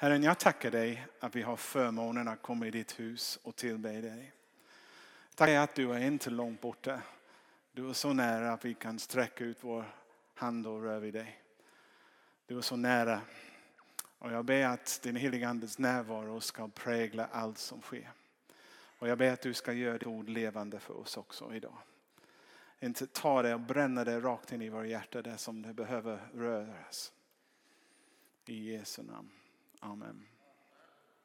Herren, jag tackar dig att vi har förmånen att komma i ditt hus och tillbe dig. Tack att du är inte långt borta. Du är så nära att vi kan sträcka ut vår hand och röra vid dig. Du är så nära. Och jag ber att din heliga Andes närvaro ska prägla allt som sker. Och jag ber att du ska göra ditt ord levande för oss också idag. Inte ta det och bränna det rakt in i våra hjärta där som det behöver röras. I Jesu namn. Amen.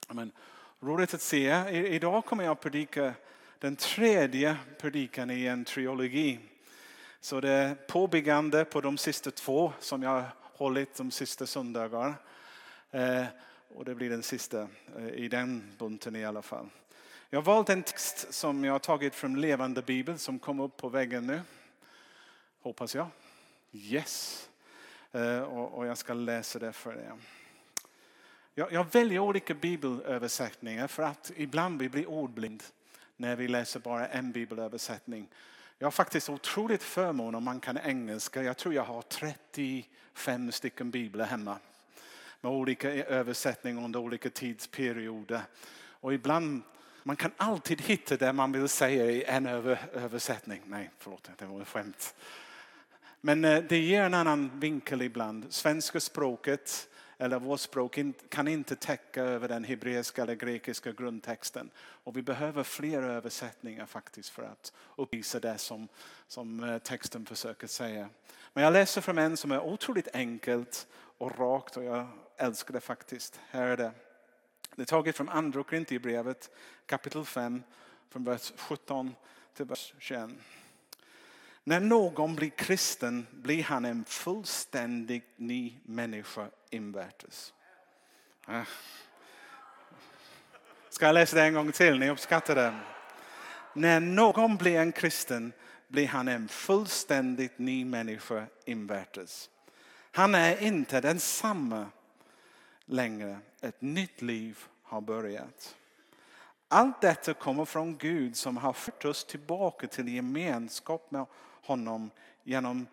Amen. Roligt att se er. Idag kommer jag att predika den tredje predikan i en trilogi. Så det är påbyggande på de sista två som jag har hållit de sista söndagarna. Eh, och det blir den sista eh, i den bunten i alla fall. Jag har valt en text som jag har tagit från Levande Bibel som kom upp på väggen nu. Hoppas jag. Yes. Eh, och jag ska läsa det för er. Jag väljer olika bibelöversättningar för att ibland vi blir ordblind när vi läser bara en bibelöversättning. Jag har faktiskt otroligt förmån om man kan engelska. Jag tror jag har 35 stycken biblar hemma med olika e- översättningar under olika tidsperioder. Och ibland, man kan alltid hitta det man vill säga i en översättning. Nej, förlåt, det var ett skämt. Men eh, det ger en annan vinkel ibland. Svenska språket eller vårt språk kan inte täcka över den hebreiska eller grekiska grundtexten. Och vi behöver fler översättningar faktiskt för att uppvisa det som, som eh, texten försöker säga. Men jag läser från en som är otroligt enkelt och rakt och jag älskar det faktiskt. Här är det. Det är taget från andra brevet kapitel 5 från vers 17 till vers 21. När någon blir kristen blir han en fullständigt ny människa invärtes. Ah. Ska jag läsa det en gång till? Ni uppskattar det. När någon blir en kristen blir han en fullständigt ny människa invärtes. Han är inte densamma längre. Ett nytt liv har börjat. Allt detta kommer från Gud som har fört oss tillbaka till gemenskap med honom genom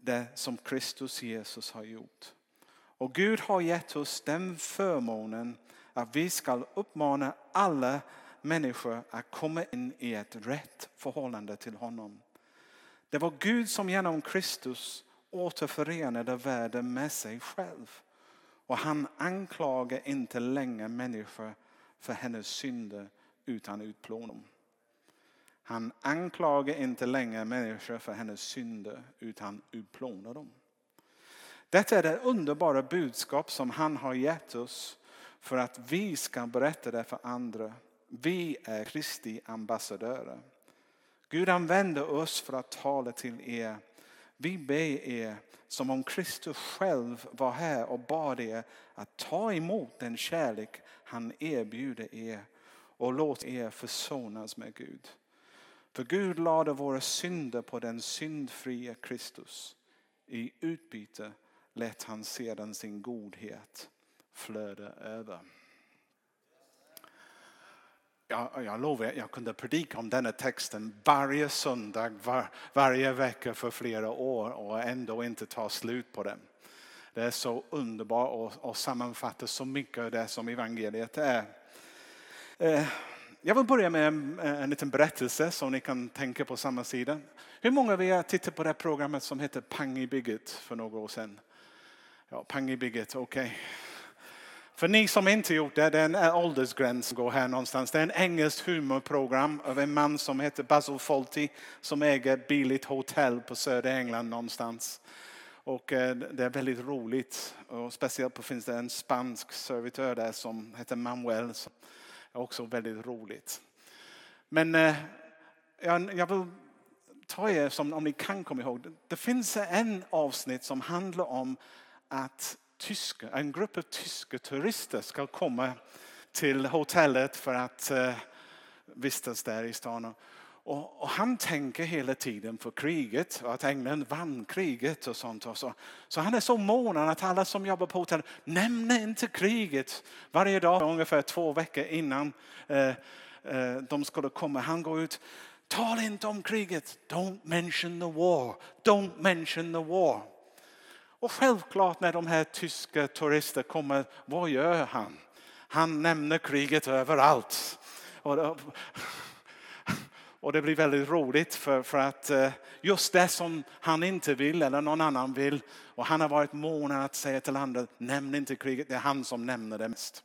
det som Kristus Jesus har gjort. Och Gud har gett oss den förmånen att vi ska uppmana alla människor att komma in i ett rätt förhållande till honom. Det var Gud som genom Kristus återförenade världen med sig själv. Och han anklagar inte längre människor för hennes synder utan utplånar han anklagar inte längre människor för hennes synder utan utplånar dem. Detta är det underbara budskap som han har gett oss för att vi ska berätta det för andra. Vi är Kristi ambassadörer. Gud använder oss för att tala till er. Vi ber er som om Kristus själv var här och bad er att ta emot den kärlek han erbjuder er och låt er försonas med Gud. För Gud lade våra synder på den syndfria Kristus. I utbyte lät han sedan sin godhet flöda över. Jag, jag lovar, jag kunde predika om denna texten varje söndag, var, varje vecka för flera år och ändå inte ta slut på den. Det är så underbart och, och sammanfattar så mycket av det som evangeliet är. Eh, jag vill börja med en, en liten berättelse som ni kan tänka på samma sida. Hur många av er tittade på det programmet som heter Pang i bygget för några år sedan? Ja, pang i bygget, okej. Okay. För ni som inte gjort det, det är en eh, åldersgräns som går här någonstans. Det är en engelskt humorprogram av en man som heter Basil Fawlty som äger ett billigt hotell på södra England någonstans. Och eh, det är väldigt roligt. Och speciellt finns det en spansk servitör där som heter Manuel. Är också väldigt roligt. Men eh, jag vill ta er som om ni kan komma ihåg. Det finns en avsnitt som handlar om att tyska, en grupp av tyska turister ska komma till hotellet för att eh, vistas där i stan. Och, och, han tänker hela tiden på kriget och att England vann kriget och sånt. Och så. så han är så mån att alla som jobbar på hotellet nämner inte kriget varje dag ungefär två veckor innan eh, eh, de skulle komma. Han går ut Tala inte om kriget. Don't mention the war. Don't mention the war. Och självklart när de här tyska turisterna kommer, vad gör han? Han nämner kriget överallt. Och det, och det blir väldigt roligt för, för att eh, just det som han inte vill eller någon annan vill och han har varit mån att säga till andra, nämn inte kriget, det är han som nämner det mest.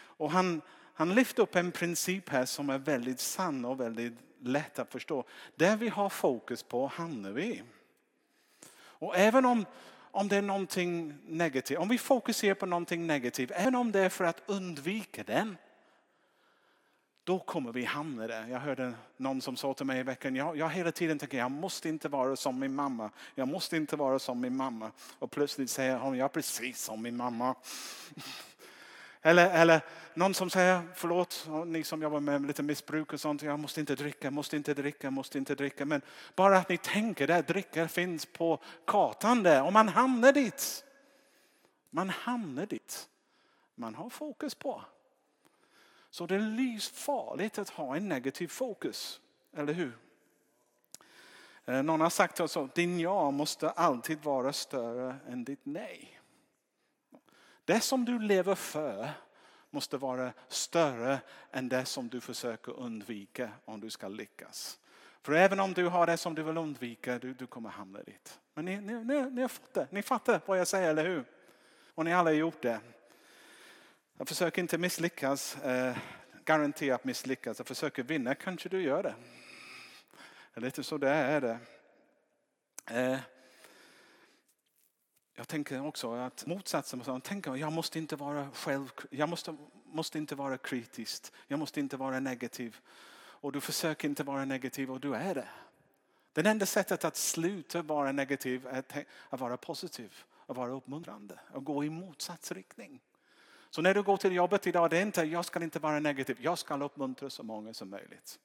Och han, han lyfter upp en princip här som är väldigt sann och väldigt lätt att förstå. Det vi har fokus på hamnar vi. Och även om, om det är någonting negativt, om vi fokuserar på någonting negativt, även om det är för att undvika den, då kommer vi hamna där. Jag hörde någon som sa till mig i veckan, jag, jag hela tiden tänker jag måste inte vara som min mamma. Jag måste inte vara som min mamma. Och plötsligt säger hon, jag är precis som min mamma. Eller, eller någon som säger, förlåt ni som jobbar med lite missbruk och sånt, jag måste inte dricka, måste inte dricka, måste inte dricka. Men bara att ni tänker det, dricka finns på kartan där och man hamnar dit. Man hamnar dit. Man har fokus på. Så det är livsfarligt att ha en negativ fokus, eller hur? Eh, någon har sagt att din ja måste alltid vara större än ditt nej. Det som du lever för måste vara större än det som du försöker undvika om du ska lyckas. För även om du har det som du vill undvika, du, du kommer hamna dit. Men ni, ni, ni, ni har fått det. Ni fattar vad jag säger, eller hur? Och ni alla har gjort det. Jag försöker inte misslyckas, eh, att misslyckas. Jag försöker vinna, kanske du gör det. Lite så det är det. Eh, jag tänker också att motsatsen, jag tänker jag måste inte vara själv, jag måste, måste inte vara kritisk, jag måste inte vara negativ. Och du försöker inte vara negativ och du är det. Det enda sättet att sluta vara negativ är att vara positiv, att vara uppmuntrande, och gå i motsatsriktning. Så när du går till jobbet idag, det är inte jag ska inte vara negativ, jag ska uppmuntra så många som möjligt.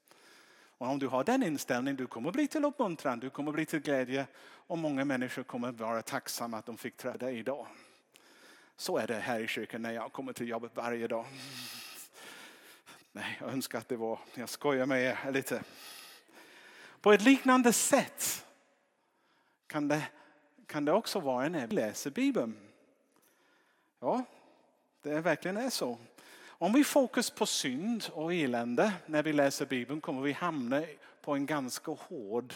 Och om du har den inställningen, du kommer bli till uppmuntran, du kommer bli till glädje och många människor kommer vara tacksamma att de fick träda idag. Så är det här i kyrkan när jag kommer till jobbet varje dag. Nej, jag önskar att det var, jag skojar med er lite. På ett liknande sätt kan det, kan det också vara när vi läser Bibeln. Ja, det verkligen är så. Om vi fokus på synd och elände när vi läser Bibeln kommer vi hamna på en ganska hård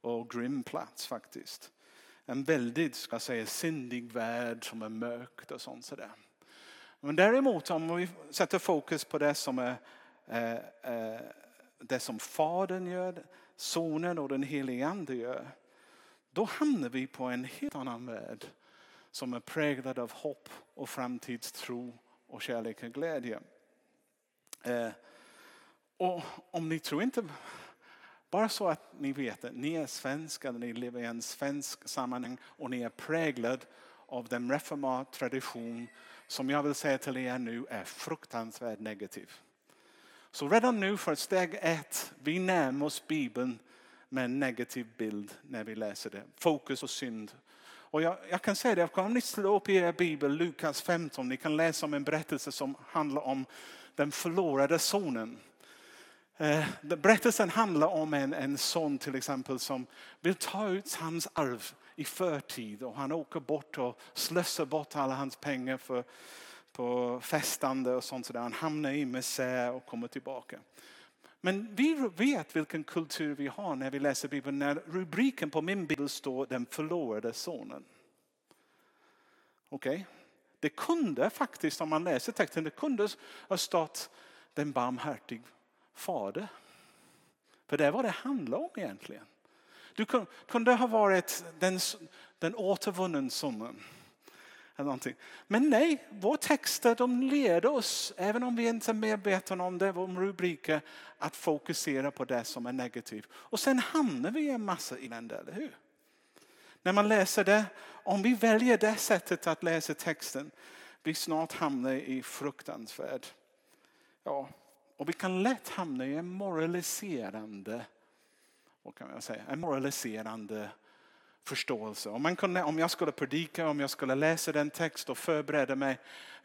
och grym plats faktiskt. En väldigt, ska jag säga, syndig värld som är mörkt och sånt sådär. Men däremot om vi sätter fokus på det som är eh, eh, det som Fadern gör, Sonen och den helige Ande gör. Då hamnar vi på en helt annan värld som är präglad av hopp och framtidstro och kärlek och glädje. Eh, och om ni tror inte, bara så att ni vet att ni är svenskar, ni lever i en svensk sammanhang och ni är präglad av den reformat tradition som jag vill säga till er nu är fruktansvärt negativ. Så redan nu för steg ett, vi närmar oss Bibeln med en negativ bild när vi läser det. Fokus och synd och jag, jag, kan säga det, om ni slår upp i er bibel, Lukas 15, ni kan läsa om en berättelse som handlar om den förlorade sonen. Eh, berättelsen handlar om en, en son till exempel som vill ta ut hans arv i förtid och han åker bort och slösar bort alla hans pengar för, på festande och sånt. Så Han hamnar i misär och kommer tillbaka. Men vi vet vilken kultur vi har när vi läser Bibeln. När rubriken på min bibel står den förlorade sonen. Okej? Okay? Det kunde faktiskt, om man läser texten, det kunde ha stått den barmhärtig fader. För det är vad det handlar om egentligen. Du kunde ha varit den, den återvunnen sonen. Eller någonting. Men nej, våra texter de leder oss, även om vi inte är medvetna om det, om rubriker, att fokusera på det som är negativt. Och sen hamnar vi i en massa elände, eller hur? När man läser det, om vi väljer det sättet att läsa texten, vi snart hamnar i fruktansvärd. Ja, och vi kan lätt hamna i en moraliserande, vad kan jag säga, en moraliserande förståelse. Om, man kunde, om jag skulle predika, om jag skulle läsa den text och förbereda mig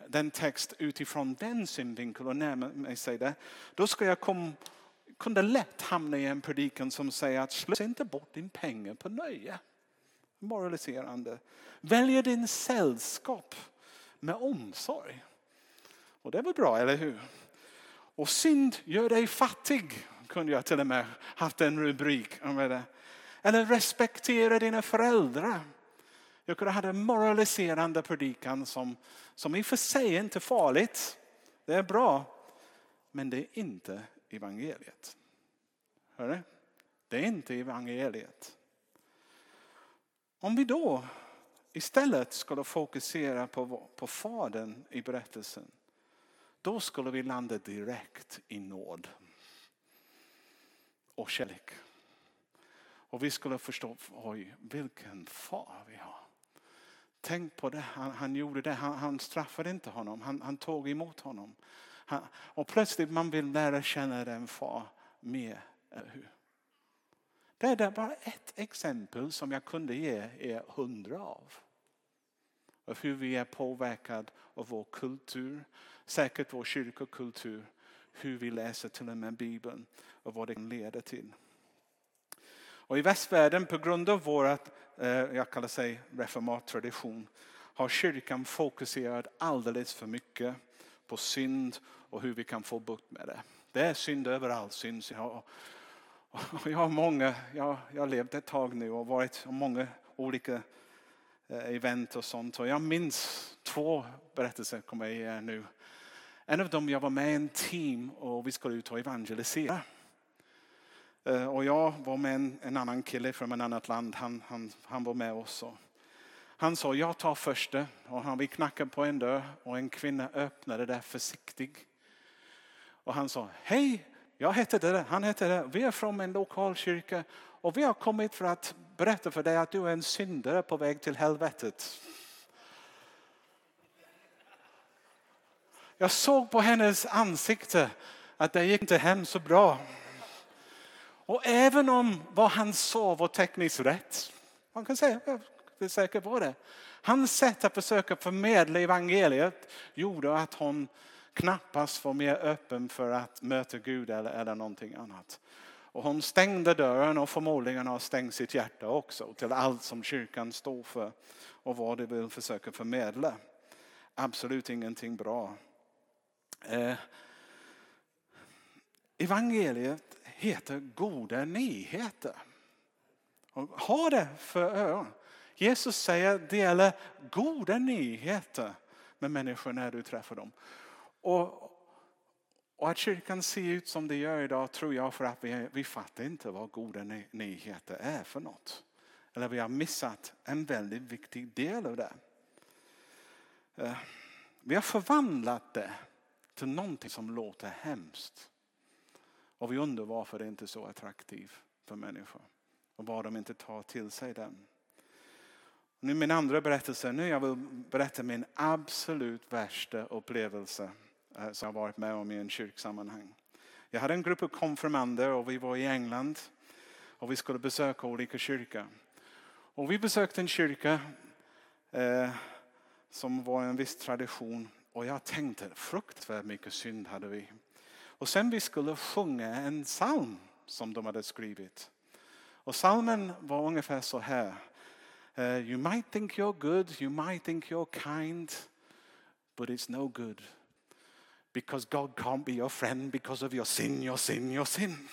den text utifrån den synvinkeln och närma mig sig det. Då skulle jag kom, kunde lätt hamna i en predikan som säger att slösa inte bort din pengar på nöje. Moraliserande. Välj din sällskap med omsorg. Och det är väl bra, eller hur? Och synd gör dig fattig, kunde jag till och med haft en rubrik. Eller respektera dina föräldrar. Jag kunde ha en moraliserande predikan som, som i och för sig inte är farligt. Det är bra. Men det är inte evangeliet. Hör Det är inte evangeliet. Om vi då istället skulle fokusera på, på Fadern i berättelsen. Då skulle vi landa direkt i nåd. Och kärlek. Och vi skulle förstå, oj vilken far vi har. Tänk på det, han, han gjorde det, han, han, straffade inte honom, han, han tog emot honom. Han, och plötsligt man vill lära känna den far mer, hur? Det är bara ett exempel som jag kunde ge er hundra av. Av hur vi är påverkade av vår kultur, säkert vår kyrkokultur, hur vi läser till och med Bibeln och vad det kan leda till. Och i västvärlden på grund av vår, eh, jag kallar sig reformat tradition, har kyrkan fokuserat alldeles för mycket på synd och hur vi kan få bukt med det. Det är synd överallt. Synd. Jag, jag har många, jag, jag har levt ett tag nu och varit på många olika eh, event och sånt. Och jag minns två berättelser kommer jag ge nu. En av dem, jag var med i en team och vi skulle ut och evangelisera. Eh, och jag var med en, en annan kille från ett annat land, han, han, han var med oss. Han sa, jag tar första. Och han, vi knackade på en dörr och en kvinna öppnade där försiktigt. Och han sa, hej, jag heter det, han heter det. Vi är från en lokal kyrka och vi har kommit för att berätta för dig att du är en syndare på väg till helvetet. Jag såg på hennes ansikte att det gick inte hem så bra. Och även om vad han sa var tekniskt rätt, man kan säga jag är säker på det. Hans sätt att försöka förmedla evangeliet gjorde att hon knappast var mer öppen för att möta Gud eller, eller någonting annat. Och hon stängde dörren och förmodligen har stängt sitt hjärta också till allt som kyrkan står för och vad de vill försöka förmedla. Absolut ingenting bra. Eh, evangeliet heter goda nyheter. Ha det för öron. Jesus säger dela goda nyheter med människor när du träffar dem. Och, och att kyrkan ser ut som det gör idag tror jag för att vi, vi fattar inte vad goda nyheter är för något. Eller vi har missat en väldigt viktig del av det. Eh, vi har förvandlat det till någonting som låter hemskt. Och vi undrar varför det inte är så attraktivt för människor. Och vad de inte tar till sig den. Nu min andra berättelse. Nu jag vill berätta min absolut värsta upplevelse eh, som jag varit med om i en kyrksammanhang. Jag hade en grupp av konfirmander och vi var i England och vi skulle besöka olika kyrkor. Och vi besökte en kyrka eh, som var en viss tradition och jag tänkte fruktansvärt mycket synd hade vi. Och sen vi skulle sjunga en psalm som de hade skrivit. Och psalmen var ungefär så här. Uh, you might think you're good, you might think you're kind, but it's no good. Because God can't be your friend because of your sin, your sin, your sin.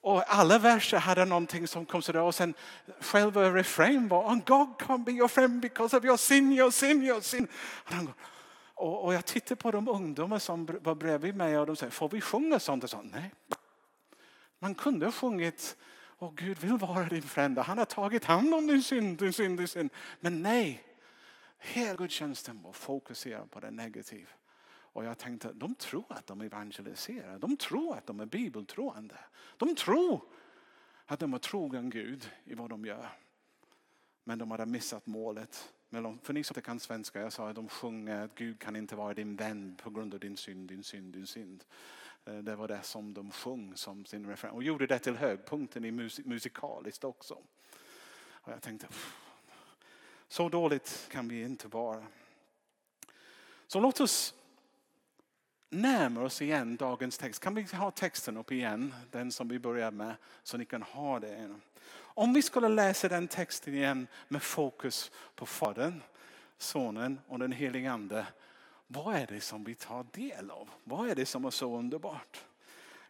Och alla verser hade någonting som kom sådär och sen själva refrängen var on God can't be your friend because of your sin, your sin, your sin. Och, och jag tittade på de ungdomar som var bredvid mig och de sa, får vi sjunga sånt? Och sånt? Nej. Man kunde ha sjungit och Gud vill vara din frände. Han har tagit hand om din synd, din synd, din synd. Men nej, hela gudstjänsten var fokuserad på det negativa. Och jag tänkte, de tror att de evangeliserar. De tror att de är bibeltroende. De tror att de är trogen Gud i vad de gör. Men de hade missat målet. För ni som inte kan svenska, jag sa att de sjunger att Gud kan inte vara din vän på grund av din synd, din synd, din synd. Eh, det var det som de sjöng som sin referens och gjorde det till högpunkten i musikaliskt också. Och jag tänkte, så dåligt kan vi inte vara. Så låt oss närma oss igen dagens text. Kan vi ha texten upp igen, den som vi började med, så ni kan ha det. Om vi skulle läsa den texten igen med fokus på Fadern, Sonen och den helige Ande. Vad är det som vi tar del av? Vad är det som är så underbart?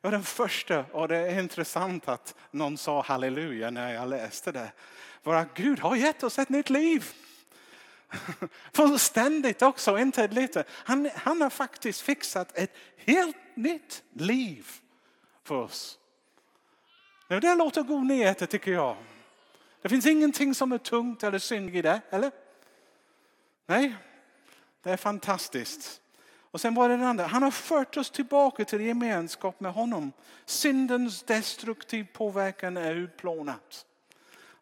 Ja, den första, och det är intressant att någon sa halleluja när jag läste det, var att Gud har gett oss ett nytt liv. Fullständigt också, inte lite. Han, han har faktiskt fixat ett helt nytt liv för oss. Nu, det låter god nyheter tycker jag. Det finns ingenting som är tungt eller synd i det, eller? Nej, det är fantastiskt. Och sen var det den andra. Han har fört oss tillbaka till gemenskap med honom. Syndens destruktiv påverkan är utplånat.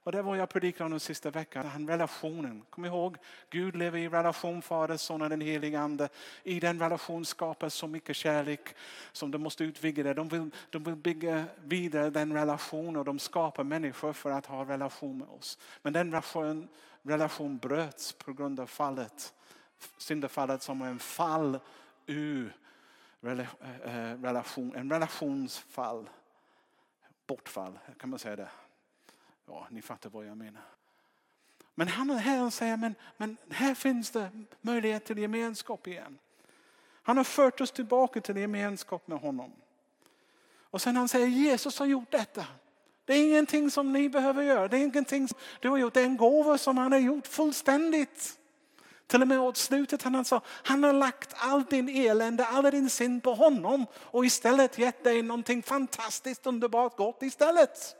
Och det var jag predikade om den sista veckan. Han relationen. Kom ihåg, Gud lever i relation, Fader, Son och den helige Ande. I den relationen skapas så mycket kärlek som de måste utvidga. De vill, de vill bygga vidare den relationen och de skapar människor för att ha relation med oss. Men den relation, relation bröts på grund av fallet. Syndafallet som en fall ur eh, eh, relation, en relationsfall. Bortfall, kan man säga det? Ja, ni fattar vad jag menar. Men han är här och säger, men, men här finns det möjlighet till gemenskap igen. Han har fört oss tillbaka till gemenskap med honom. Och sen han säger, Jesus har gjort detta. Det är ingenting som ni behöver göra. Det är ingenting som du har gjort. Det är en gåva som han har gjort fullständigt. Till och med åt slutet han sa, han har lagt all din elände, all din synd på honom och istället gett dig någonting fantastiskt underbart gott istället.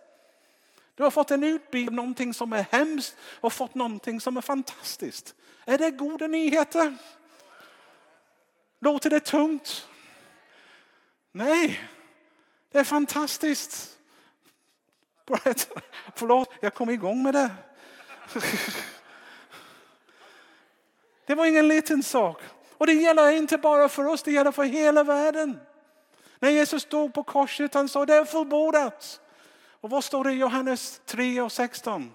Du har fått en utbildning, någonting som är hemskt och fått någonting som är fantastiskt. Är det goda nyheter? Låter det tungt? Nej, det är fantastiskt. Förlåt, jag kom igång med det. Det var ingen liten sak. Och det gäller inte bara för oss, det gäller för hela världen. När Jesus stod på korset han sa det är fullbordat. Och vad står det i Johannes 3 och 16?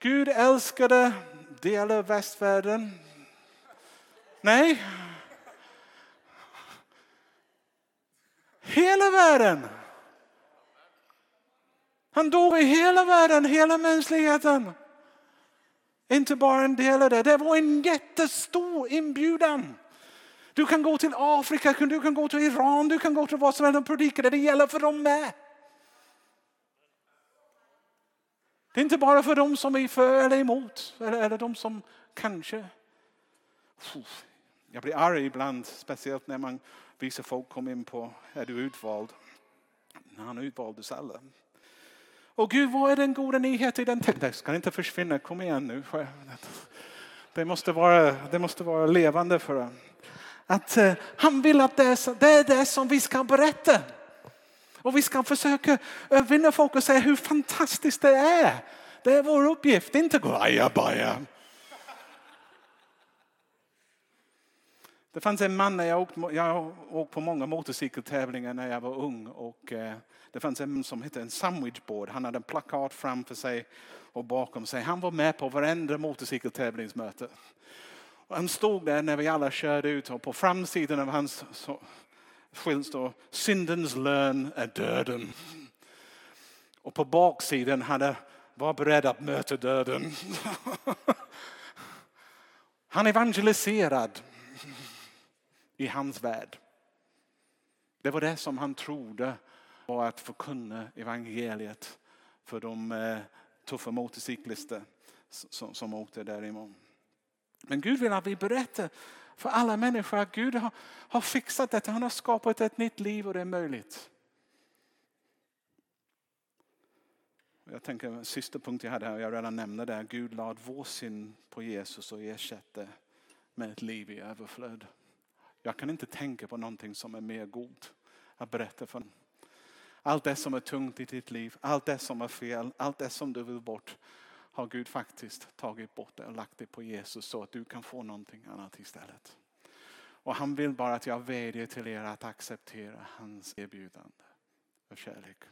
Gud älskade delar västvärlden. Nej. Hela världen. Han dog i hela världen, hela mänskligheten. Inte bara en del av det. Det var en jättestor inbjudan. Du kan gå till Afrika, du kan gå till Iran, du kan gå till vad som helst och predika det. Det gäller för dem med. Det är inte bara för dem som är för eller emot, eller, eller de som kanske. Jag blir arg ibland, speciellt när man visar folk kom in på, är du utvald? Han utvaldes alla. Och Gud, vad är den goda nyheten i den texten? Det ska inte försvinna, kom igen nu. Det måste vara, det måste vara levande för Att eh, han vill att det är, det är det som vi ska berätta. Och vi ska försöka övervinna folk och säga hur fantastiskt det är. Det är vår uppgift, inte gå ajabaja. Det fanns en man när jag åkte, jag åkt på många motorcykeltävlingar när jag var ung. Och eh, det fanns en man som hette en sandwichboard. Han hade en plakat framför sig och bakom sig. Han var med på varenda motorcykeltävlingsmöte. Och han stod där när vi alla körde ut och på framsidan av hans skylt står syndens lön är döden. Och på baksidan hade var beredd att möta döden. Han evangeliserad i hans värld. Det var det som han trodde var att förkunna evangeliet för de eh, tuffa motorcyklister som, som åkte däremot. Men Gud vill att vi berättar för alla människor att Gud har, har fixat detta. Han har skapat ett nytt liv och det är möjligt. Jag tänker sista punkt jag hade här, jag redan nämnde det. Gud lade vår synd på Jesus och ersatte med ett liv i överflöd. Jag kan inte tänka på någonting som är mer god att berätta för Allt det som är tungt i ditt liv, allt det som är fel, allt det som du vill bort har Gud faktiskt tagit bort det och lagt det på Jesus så att du kan få någonting annat istället. Och han vill bara att jag vädjar till er att acceptera hans erbjudande och kärlek.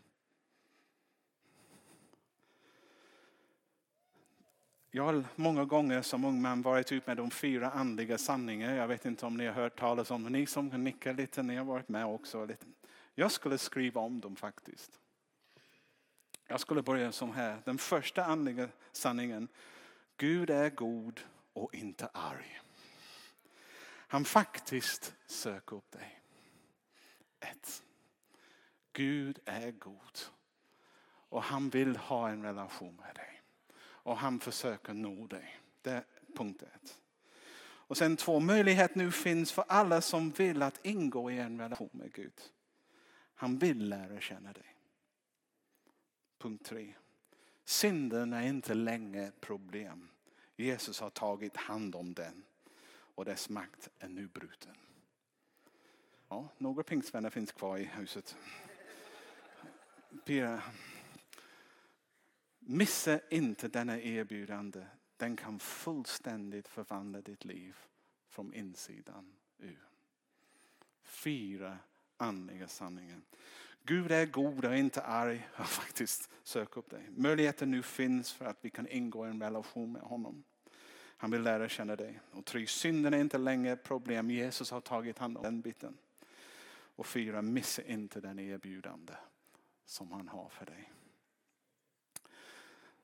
Jag har många gånger som ung man varit ut med de fyra andliga sanningarna. Jag vet inte om ni har hört talas om det. Ni som nickar lite, ni har varit med också. Jag skulle skriva om dem faktiskt. Jag skulle börja som här. Den första andliga sanningen. Gud är god och inte arg. Han faktiskt söker upp dig. Ett. Gud är god. Och han vill ha en relation med dig. Och han försöker nå dig. Det är punkt ett. Och sen två, möjlighet nu finns för alla som vill att ingå i en relation med Gud. Han vill lära känna dig. Punkt tre. Synden är inte längre ett problem. Jesus har tagit hand om den och dess makt är nu bruten. Ja, några pingstvänner finns kvar i huset. Pia, Missa inte denna erbjudande. Den kan fullständigt förvandla ditt liv från insidan ur. Fyra andliga sanningar. Gud är god och inte arg. Faktiskt sök upp dig. Möjligheten nu finns för att vi kan ingå i en relation med honom. Han vill lära känna dig. Och tre, synden är inte längre ett problem. Jesus har tagit hand om den biten. Och fyra, missa inte den erbjudande som han har för dig.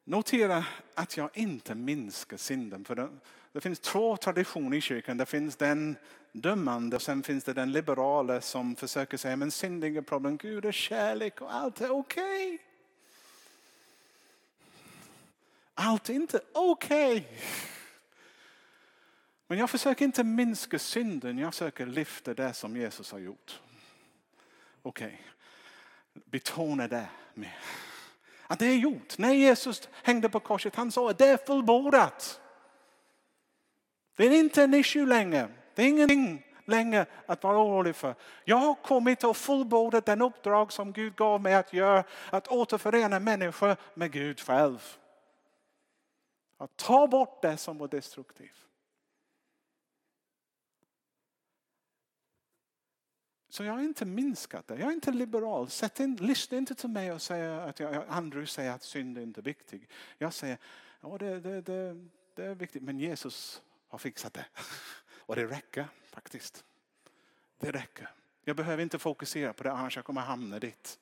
Notera att jag inte minskar synden. För det, det, finns två traditioner i kyrkan. Det finns den dömande och sen finns det den liberala som försöker säga men synd är inget problem. Gud är kärlek och allt är okej. Okay. Allt är inte okej. Okay. Men jag försöker inte minska synden. Jag försöker lyfta det som Jesus har gjort. Okej, okay. betona det mer. Att det är gjort. När Jesus hängde på korset, han sa att det är fullbordat. Det är inte en issue längre. Det är ingenting längre att vara orolig för. Jag har kommit och fullbordat den uppdrag som Gud gav mig att göra. Att återförena människor med Gud själv. Att ta bort det som var destruktivt. Så jag har inte minskat det. Jag är inte liberal. Sätt in, lyssna inte till mig och säga att jag, Andrew säger att synd är inte är viktig. Jag säger ja, det, det, det, det är viktigt men Jesus har fixat det. Och det räcker faktiskt. Det räcker. Jag behöver inte fokusera på det annars jag kommer hamna dit.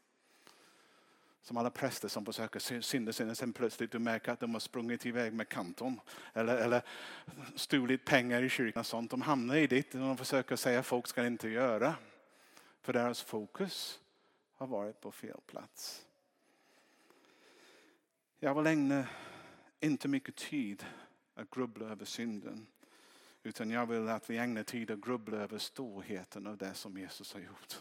Som alla präster som försöker synda sin sen plötsligt du märker att de har sprungit iväg med kanton. Eller, eller stulit pengar i kyrkan och sånt. De hamnar i dit när de försöker säga att folk ska inte göra. För deras fokus har varit på fel plats. Jag vill ägna inte mycket tid att grubbla över synden. Utan jag vill att vi ägnar tid att grubbla över storheten av det som Jesus har gjort.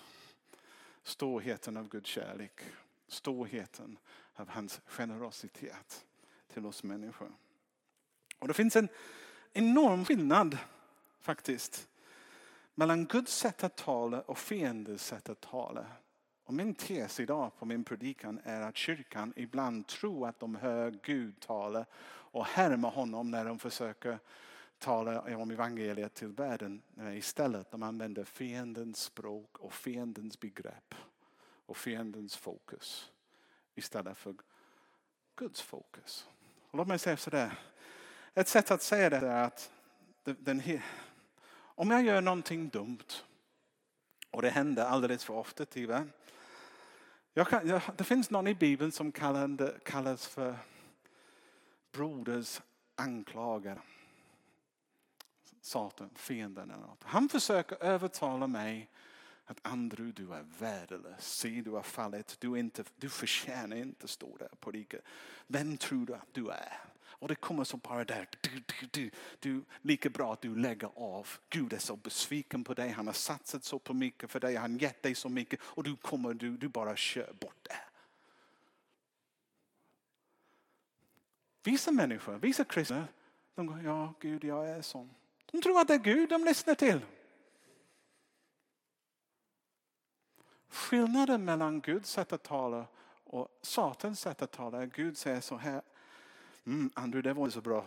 Storheten av Guds kärlek. Storheten av hans generositet till oss människor. Och det finns en enorm skillnad faktiskt mellan Guds sätt att tala och fiendens sätt att tala. Och min tes idag på min predikan är att kyrkan ibland tror att de hör Gud tala och härmar honom när de försöker tala om evangeliet till världen. Istället de använder fiendens språk och fiendens begrepp och fiendens fokus istället för Guds fokus. låt mig säga sådär. Ett sätt att säga det är att den, om jag gör någonting dumt, och det händer alldeles för ofta tyvärr. Jag kan, jag, det finns någon i Bibeln som kallar, kallas för broders anklagare. Satan, fienden eller något. Han försöker övertala mig att Andrew, du är värdelös. Se, du har fallit. Du, inte, du förtjänar inte stå där på riket. Vem tror du att du är? Och det kommer så bara där. Du, du, du, du, lika bra att du lägger av. Gud är så besviken på dig. Han har satsat så på mycket för dig. Han har gett dig så mycket. Och du kommer, du, du bara kör bort det. Vissa människor, vissa kristna, de går, ja Gud jag är sån. De tror att det är Gud de lyssnar till. Skillnaden mellan Guds sätt att tala och Satans sätt att tala är Gud säger så här. Mm, Andrew, det var inte så bra.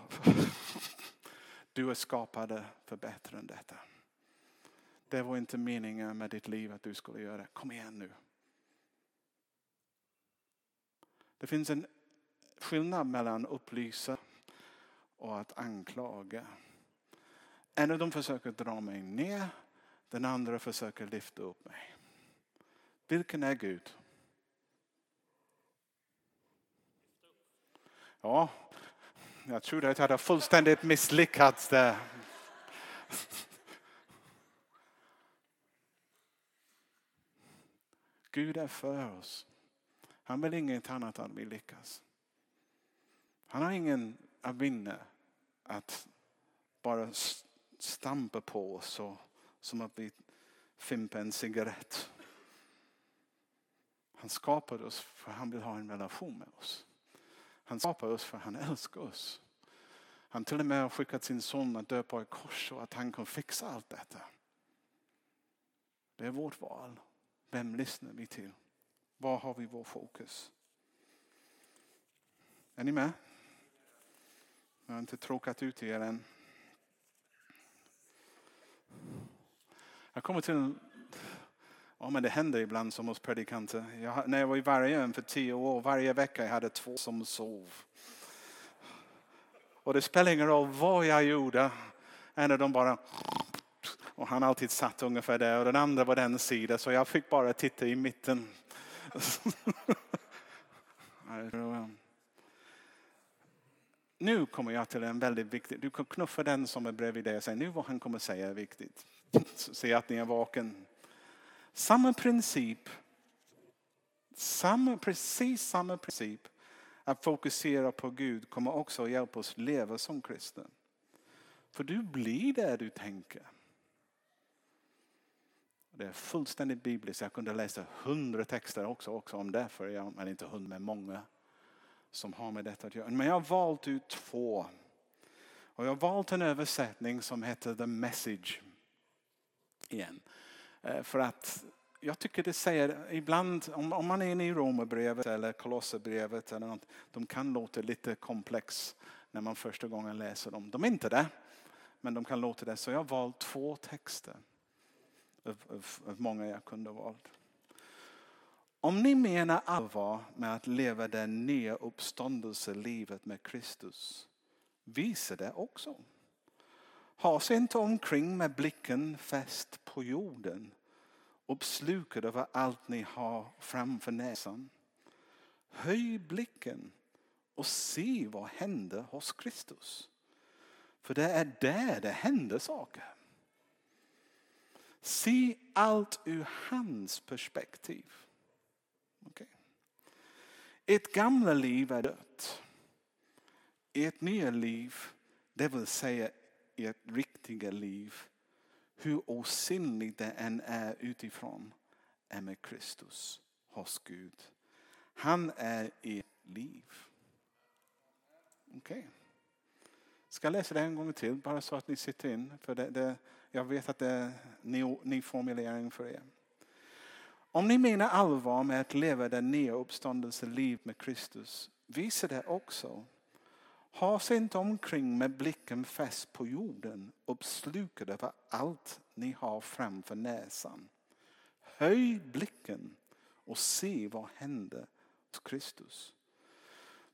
Du är skapad för bättre än detta. Det var inte meningen med ditt liv att du skulle göra det. Kom igen nu. Det finns en skillnad mellan upplysa och att anklaga. En av dem försöker dra mig ner. Den andra försöker lyfta upp mig. Vilken är Gud? Ja, jag trodde att jag hade fullständigt misslyckats där. Gud är för oss. Han vill inget annat än att vi lyckas. Han har ingen att vinna att bara stampa på oss och, som att vi fimpar en cigarett. Han skapade oss för han vill ha en relation med oss. Han skapar oss för han älskar oss. Han till och med har skickat sin son att dö på ett kors och att han kan fixa allt detta. Det är vårt val. Vem lyssnar vi till? Var har vi vår fokus? Är ni med? Jag har inte tråkat ut er än. Jag kommer till Ja, men det händer ibland som hos predikanter. Jag, när jag var i Vargön för tio år, varje vecka jag hade två som sov. Och det spelar ingen roll vad jag gjorde. En av dem bara... Och han alltid satt ungefär där och den andra var den sidan så jag fick bara titta i mitten. nu kommer jag till en väldigt viktig, du kan knuffa den som är bredvid dig och säga nu vad han kommer säga är viktigt. Se att ni är vaken. Samma princip, samma, precis samma princip att fokusera på Gud kommer också att hjälpa oss leva som kristen. För du blir det du tänker. Det är fullständigt bibliskt. Jag kunde läsa hundra texter också, också om det, för jag, är inte hundra, men många som har med detta att göra. Men jag har valt ut två. Och jag har valt en översättning som heter The Message. Igen. Eh, för att jag tycker det säger ibland, om, man är inne i Romarbrevet eller Kolosserbrevet eller något, de kan låta lite komplex när man första gången läser dem. De är inte det, men de kan låta det. Så jag har valt två texter av, av, av många jag kunde ha valt. Om ni menar allvar med att leva det nya uppståndelselivet med Kristus, visa det också. Ha sig inte omkring med blicken fäst på jorden, uppslukad av allt ni har framför näsan. Höj blicken och se vad händer hos Kristus. För det är där det händer saker. Se allt ur hans perspektiv. Okay. Ett gamla liv är dött. Ett nya liv, det vill säga ert riktiga liv, hur osynligt det än är utifrån, är med Kristus hos Gud. Han är i liv. Okej. Okay. Ska läsa det en gång till bara så att ni sitter in. För det, det, jag vet att det är ny, ny formulering för er. Om ni menar allvar med att leva det nya uppståndelseliv med Kristus, visa det också. Ha sig inte omkring med blicken fäst på jorden, uppslukade över allt ni har framför näsan. Höj blicken och se vad händer hos Kristus.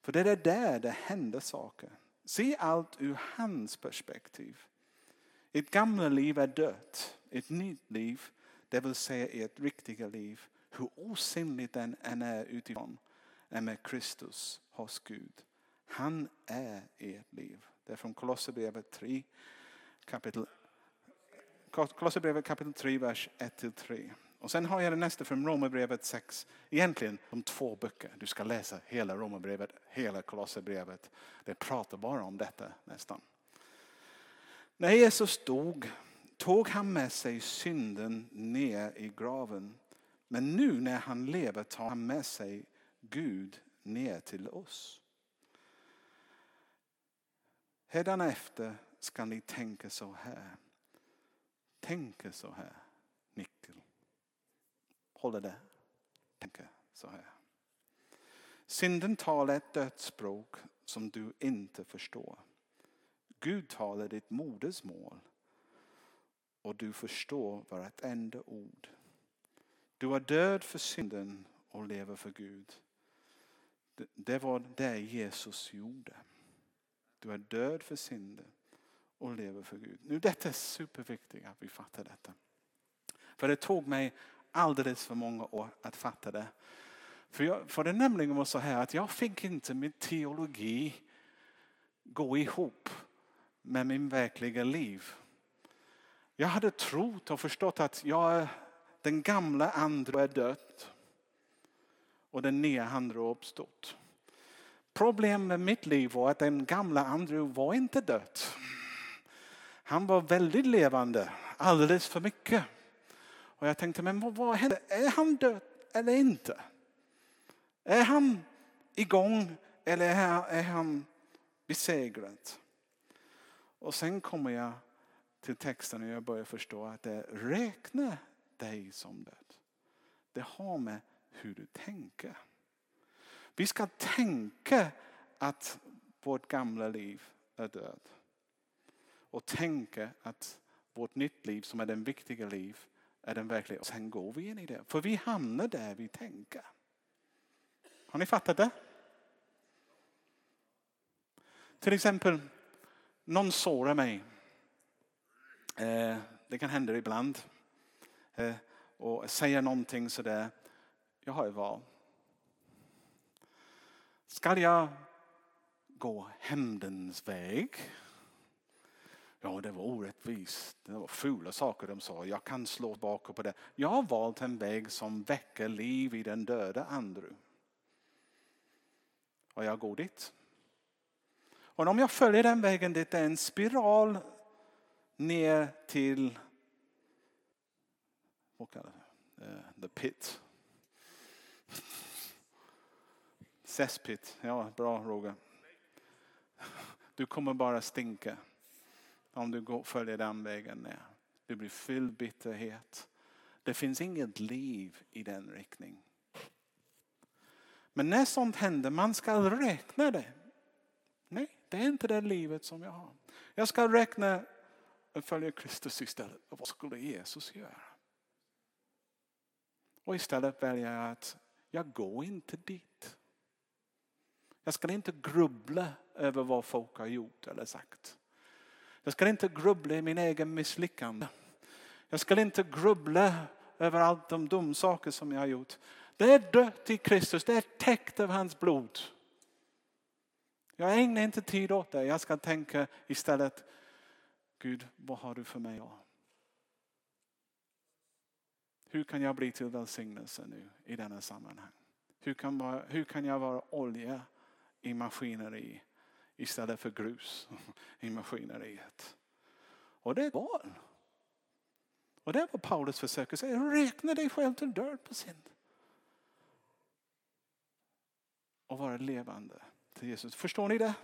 För det är där det händer saker. Se allt ur hans perspektiv. Ett gamla liv är dött. Ett nytt liv, det vill säga ett riktiga liv, hur osynligt den än är utifrån, är med Kristus hos Gud. Han är ert liv. Det är från Kolosserbrevet 3 kapitel Kolosserbrevet kapitel 3, vers 1-3. Och sen har jag det nästa från Romarbrevet 6. Egentligen de två böcker. Du ska läsa hela Romarbrevet, hela Kolosserbrevet. Det pratar bara om detta nästan. När Jesus dog tog han med sig synden ner i graven. Men nu när han lever tar han med sig Gud ner till oss efter ska ni tänka så här. Tänka så här. Nyckel. Håller det. Tänka så här. Synden talar ett dödsspråk som du inte förstår. Gud talar ditt modersmål och du förstår vartenda ord. Du är död för synden och lever för Gud. Det var det Jesus gjorde. Du är död för synden och lever för Gud. Nu detta är superviktigt att vi fattar detta. För det tog mig alldeles för många år att fatta det. För, jag, för det nämligen var så här att jag fick inte min teologi gå ihop med min verkliga liv. Jag hade trott och förstått att jag, den gamla andra är död och den nya andra har uppstått. Problemet med mitt liv var att den gamla Andrew var inte död. Han var väldigt levande, alldeles för mycket. Och jag tänkte, men vad, vad händer? Är han död eller inte? Är han igång eller är han besegrad? Och sen kommer jag till texten och jag börjar förstå att det räknar dig som död. Det har med hur du tänker. Vi ska tänka att vårt gamla liv är död. Och tänka att vårt nytt liv som är den viktiga liv är den verkliga. Och sen går vi in i det. För vi hamnar där vi tänker. Har ni fattat det? Till exempel, någon sårar mig. Eh, det kan hända ibland. Eh, och säger någonting sådär. Jag har ett val. Ska jag gå hämndens väg? Ja, det var orättvist. Det var fula saker de sa. Jag kan slå tillbaka på det. Jag har valt en väg som väcker liv i den döda Andrew. Och jag går dit. Och om jag följer den vägen, det är en spiral ner till vad kallar det? Uh, the pit. Cesspit. Ja, bra Roger. Du kommer bara stinka om du går, följer den vägen ner. Du blir fylld bitterhet. Det finns inget liv i den riktningen. Men när sånt händer, man ska räkna det. Nej, det är inte det livet som jag har. Jag ska räkna och följa Kristus istället. Och vad skulle Jesus göra? Och istället väljer jag att jag går inte dit. Jag ska inte grubbla över vad folk har gjort eller sagt. Jag ska inte grubbla i min egen misslyckande. Jag ska inte grubbla över allt de dumma saker som jag har gjort. Det är dött i Kristus, det är täckt av hans blod. Jag ägnar inte tid åt det. Jag ska tänka istället, Gud vad har du för mig? Hur kan jag bli till välsignelse nu i denna sammanhang? Hur kan, hur kan jag vara olja i maskineri istället för grus i maskineriet? Och det är val. Och det är vad Paulus försöker säga. Räkna dig själv till död på synd. Och vara levande till Jesus. Förstår ni det?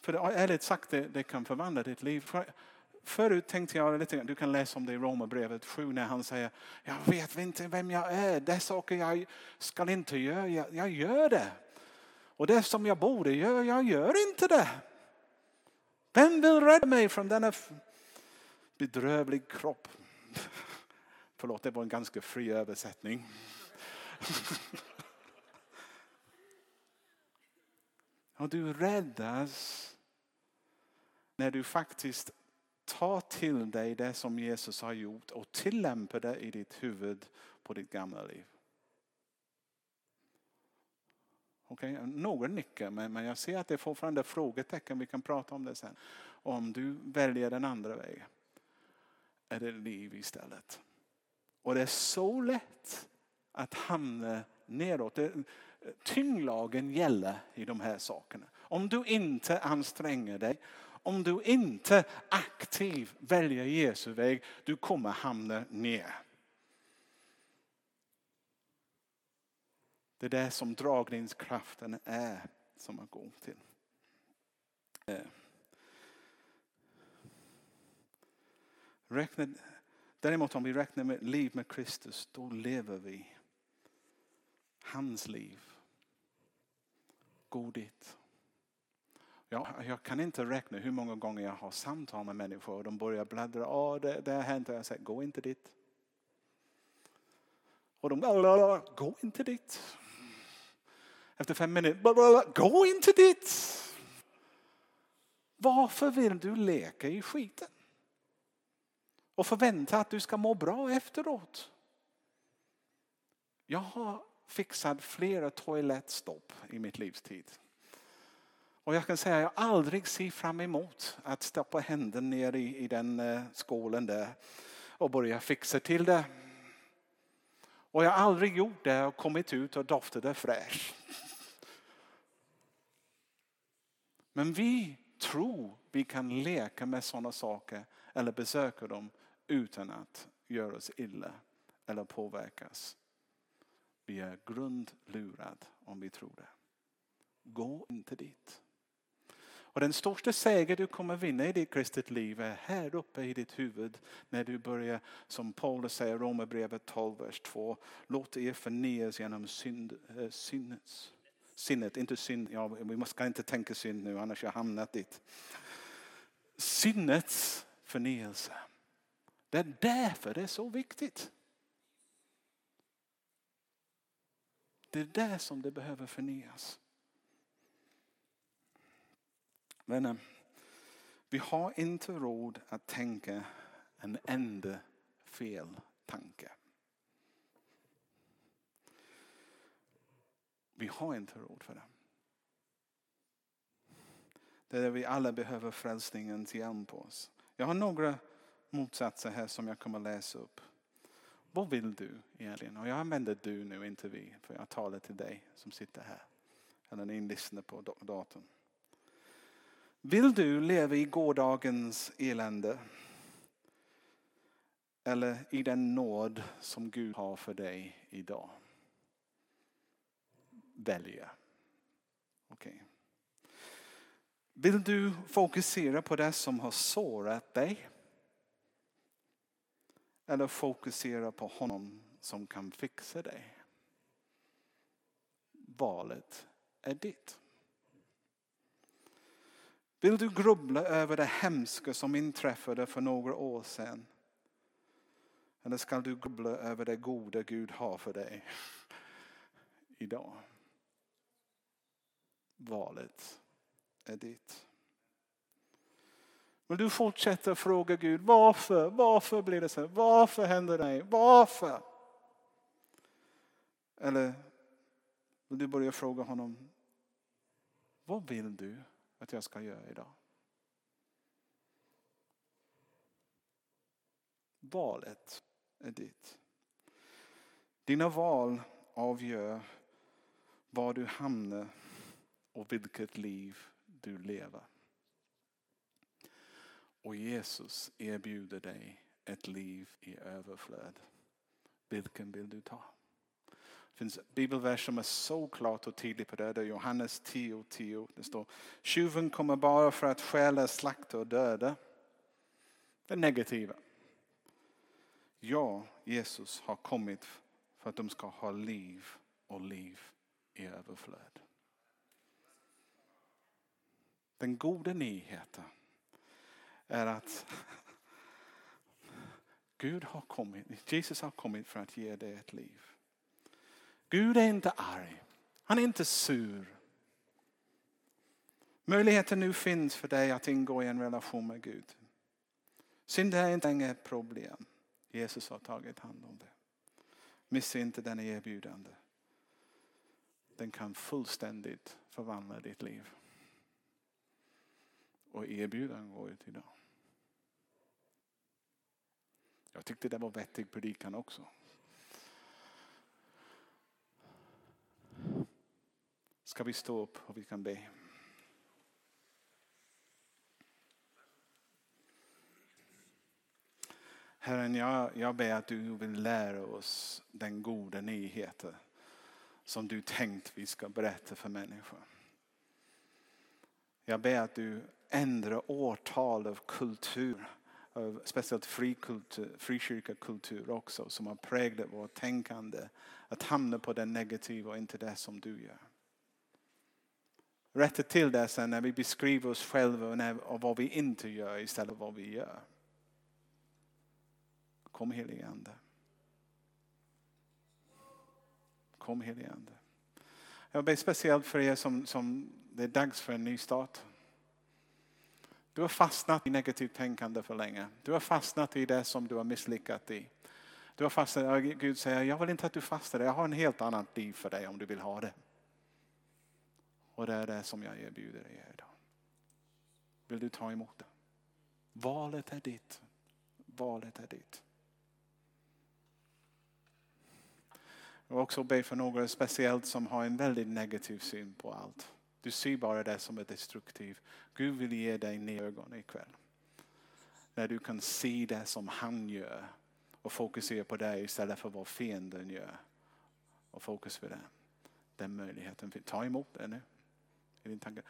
För det, ärligt sagt, det, det kan förvandla ditt liv. För, förut tänkte jag lite du kan läsa om det i Romarbrevet 7 när han säger, jag vet inte vem jag är, det är saker jag ska inte göra, jag, jag gör det. Och det som jag borde göra, jag gör inte det. Vem vill rädda mig från denna bedrövlig kropp? Förlåt, det var en ganska fri översättning. Och du räddas när du faktiskt tar till dig det som Jesus har gjort och tillämpar det i ditt huvud på ditt gamla liv. Okej, okay? Några nickar men, men jag ser att det är fortfarande frågetecken. Vi kan prata om det sen. Om du väljer den andra vägen är det liv istället. Och det är så lätt att hamna neråt. Tyngdlagen gäller i de här sakerna. Om du inte anstränger dig, om du inte aktivt väljer Jesu väg, du kommer hamna ner. Det är det som dragningskraften är som man går till. Eh. Räkna, däremot om vi räknar med liv med Kristus, då lever vi hans liv. Gå dit. Jag, jag kan inte räkna hur många gånger jag har samtal med människor och de börjar bläddra. Oh, det, det har hänt. Och jag säger, gå inte dit. Och de, gå inte dit. Efter fem minuter, gå inte dit. Varför vill du leka i skiten? Och förvänta att du ska må bra efteråt. Jag har fixat flera toalettstopp i mitt livstid. Och jag kan säga att jag aldrig ser fram emot att stoppa händerna ner i, i den eh, skålen där och börja fixa till det. Och jag har aldrig gjort det och kommit ut och doftade fräsch. Men vi tror vi kan leka med sådana saker eller besöka dem utan att göra oss illa eller påverkas. Vi är grundlurade om vi tror det. Gå inte dit. Och den största seger du kommer vinna i ditt kristet liv är här uppe i ditt huvud när du börjar, som Paulus säger i Romarbrevet 12, vers 2, låt er förnyas genom synd, äh, syndens sinnet, inte synd, ja, vi ska inte tänka synd nu annars har jag hamnat dit. Sinnets förnyelse. Det är därför det är så viktigt. Det är där som det behöver förnyas. Vänner, vi har inte råd att tänka en enda fel tanke. Vi har inte råd för det. Det är där vi alla behöver frälsningens hjälm på oss. Jag har några motsatser här som jag kommer läsa upp. Vad vill du egentligen? Och jag använder du nu, inte vi. För jag talar till dig som sitter här. Eller ni lyssnar på datorn. Vill du leva i gårdagens elände? Eller i den nåd som Gud har för dig idag? Välja. Okay. Vill du fokusera på det som har sårat dig? Eller fokusera på honom som kan fixa dig? Valet är ditt. Vill du grubbla över det hemska som inträffade för några år sedan? Eller ska du grubbla över det goda Gud har för dig idag? Valet är ditt. Vill du fortsätta fråga Gud varför? Varför blir det så? Varför händer det här? Varför? Eller vill du börja fråga honom vad vill du att jag ska göra idag? Valet är ditt. Dina val avgör var du hamnar och vilket liv du lever. Och Jesus erbjuder dig ett liv i överflöd. Vilken vill du ta? Det finns bibelvers som är så klart och tydligt på det. Det är Johannes 10.10. 10. Det står tjuven kommer bara för att stjäla, slakta och döda. Det negativa. Ja, Jesus har kommit för att de ska ha liv och liv i överflöd. Den goda nyheten är att Gud har kommit, Jesus har kommit för att ge dig ett liv. Gud är inte arg. Han är inte sur. Möjligheten nu finns för dig att ingå i en relation med Gud. Synd är inte längre ett problem. Jesus har tagit hand om det. Missa inte den erbjudande. Den kan fullständigt förvandla ditt liv. Och erbjudan går ut idag. Jag tyckte det var vettig predikan också. Ska vi stå upp och vi kan be. Herren, jag, jag ber att du vill lära oss den goda nyheten som du tänkt vi ska berätta för människor. Jag ber att du ändra årtal av kultur, av speciellt frikyrkakultur också som har präglat vårt tänkande. Att hamna på det negativa och inte det som du gör. Rätta till det sen när vi beskriver oss själva och vad vi inte gör istället för vad vi gör. Kom helige Ande. Kom helige Ande. Jag ber speciellt för er som, som det är dags för en ny start. Du har fastnat i negativt tänkande för länge. Du har fastnat i det som du har misslyckats i. Du har fastat, Gud säger jag vill inte att du fastnar, jag har en helt annat liv för dig om du vill ha det. Och det är det som jag erbjuder dig idag. Vill du ta emot det? Valet är ditt. Valet är ditt. Jag vill också be för några speciellt som har en väldigt negativ syn på allt. Du ser bara det som är destruktivt. Gud vill ge dig nya ögon ikväll. När du kan se det som han gör och fokusera på det istället för vad fienden gör. Och fokus på det. Den möjligheten. Ta emot det nu.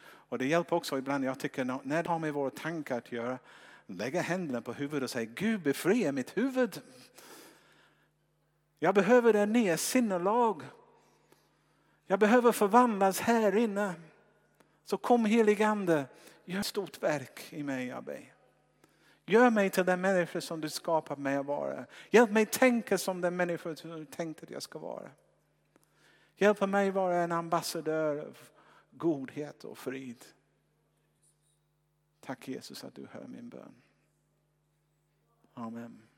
Och det hjälper också ibland, jag tycker när det har med våra tankar att göra, lägga händerna på huvudet och säga Gud befria mitt huvud. Jag behöver det nya sinnelag. Jag behöver förvandlas här inne. Så kom heligande, gör ett stort verk i mig jag ber. Gör mig till den människa som du skapat mig att vara. Hjälp mig tänka som den människa som du tänkt att jag ska vara. Hjälp mig vara en ambassadör av godhet och frid. Tack Jesus att du hör min bön. Amen.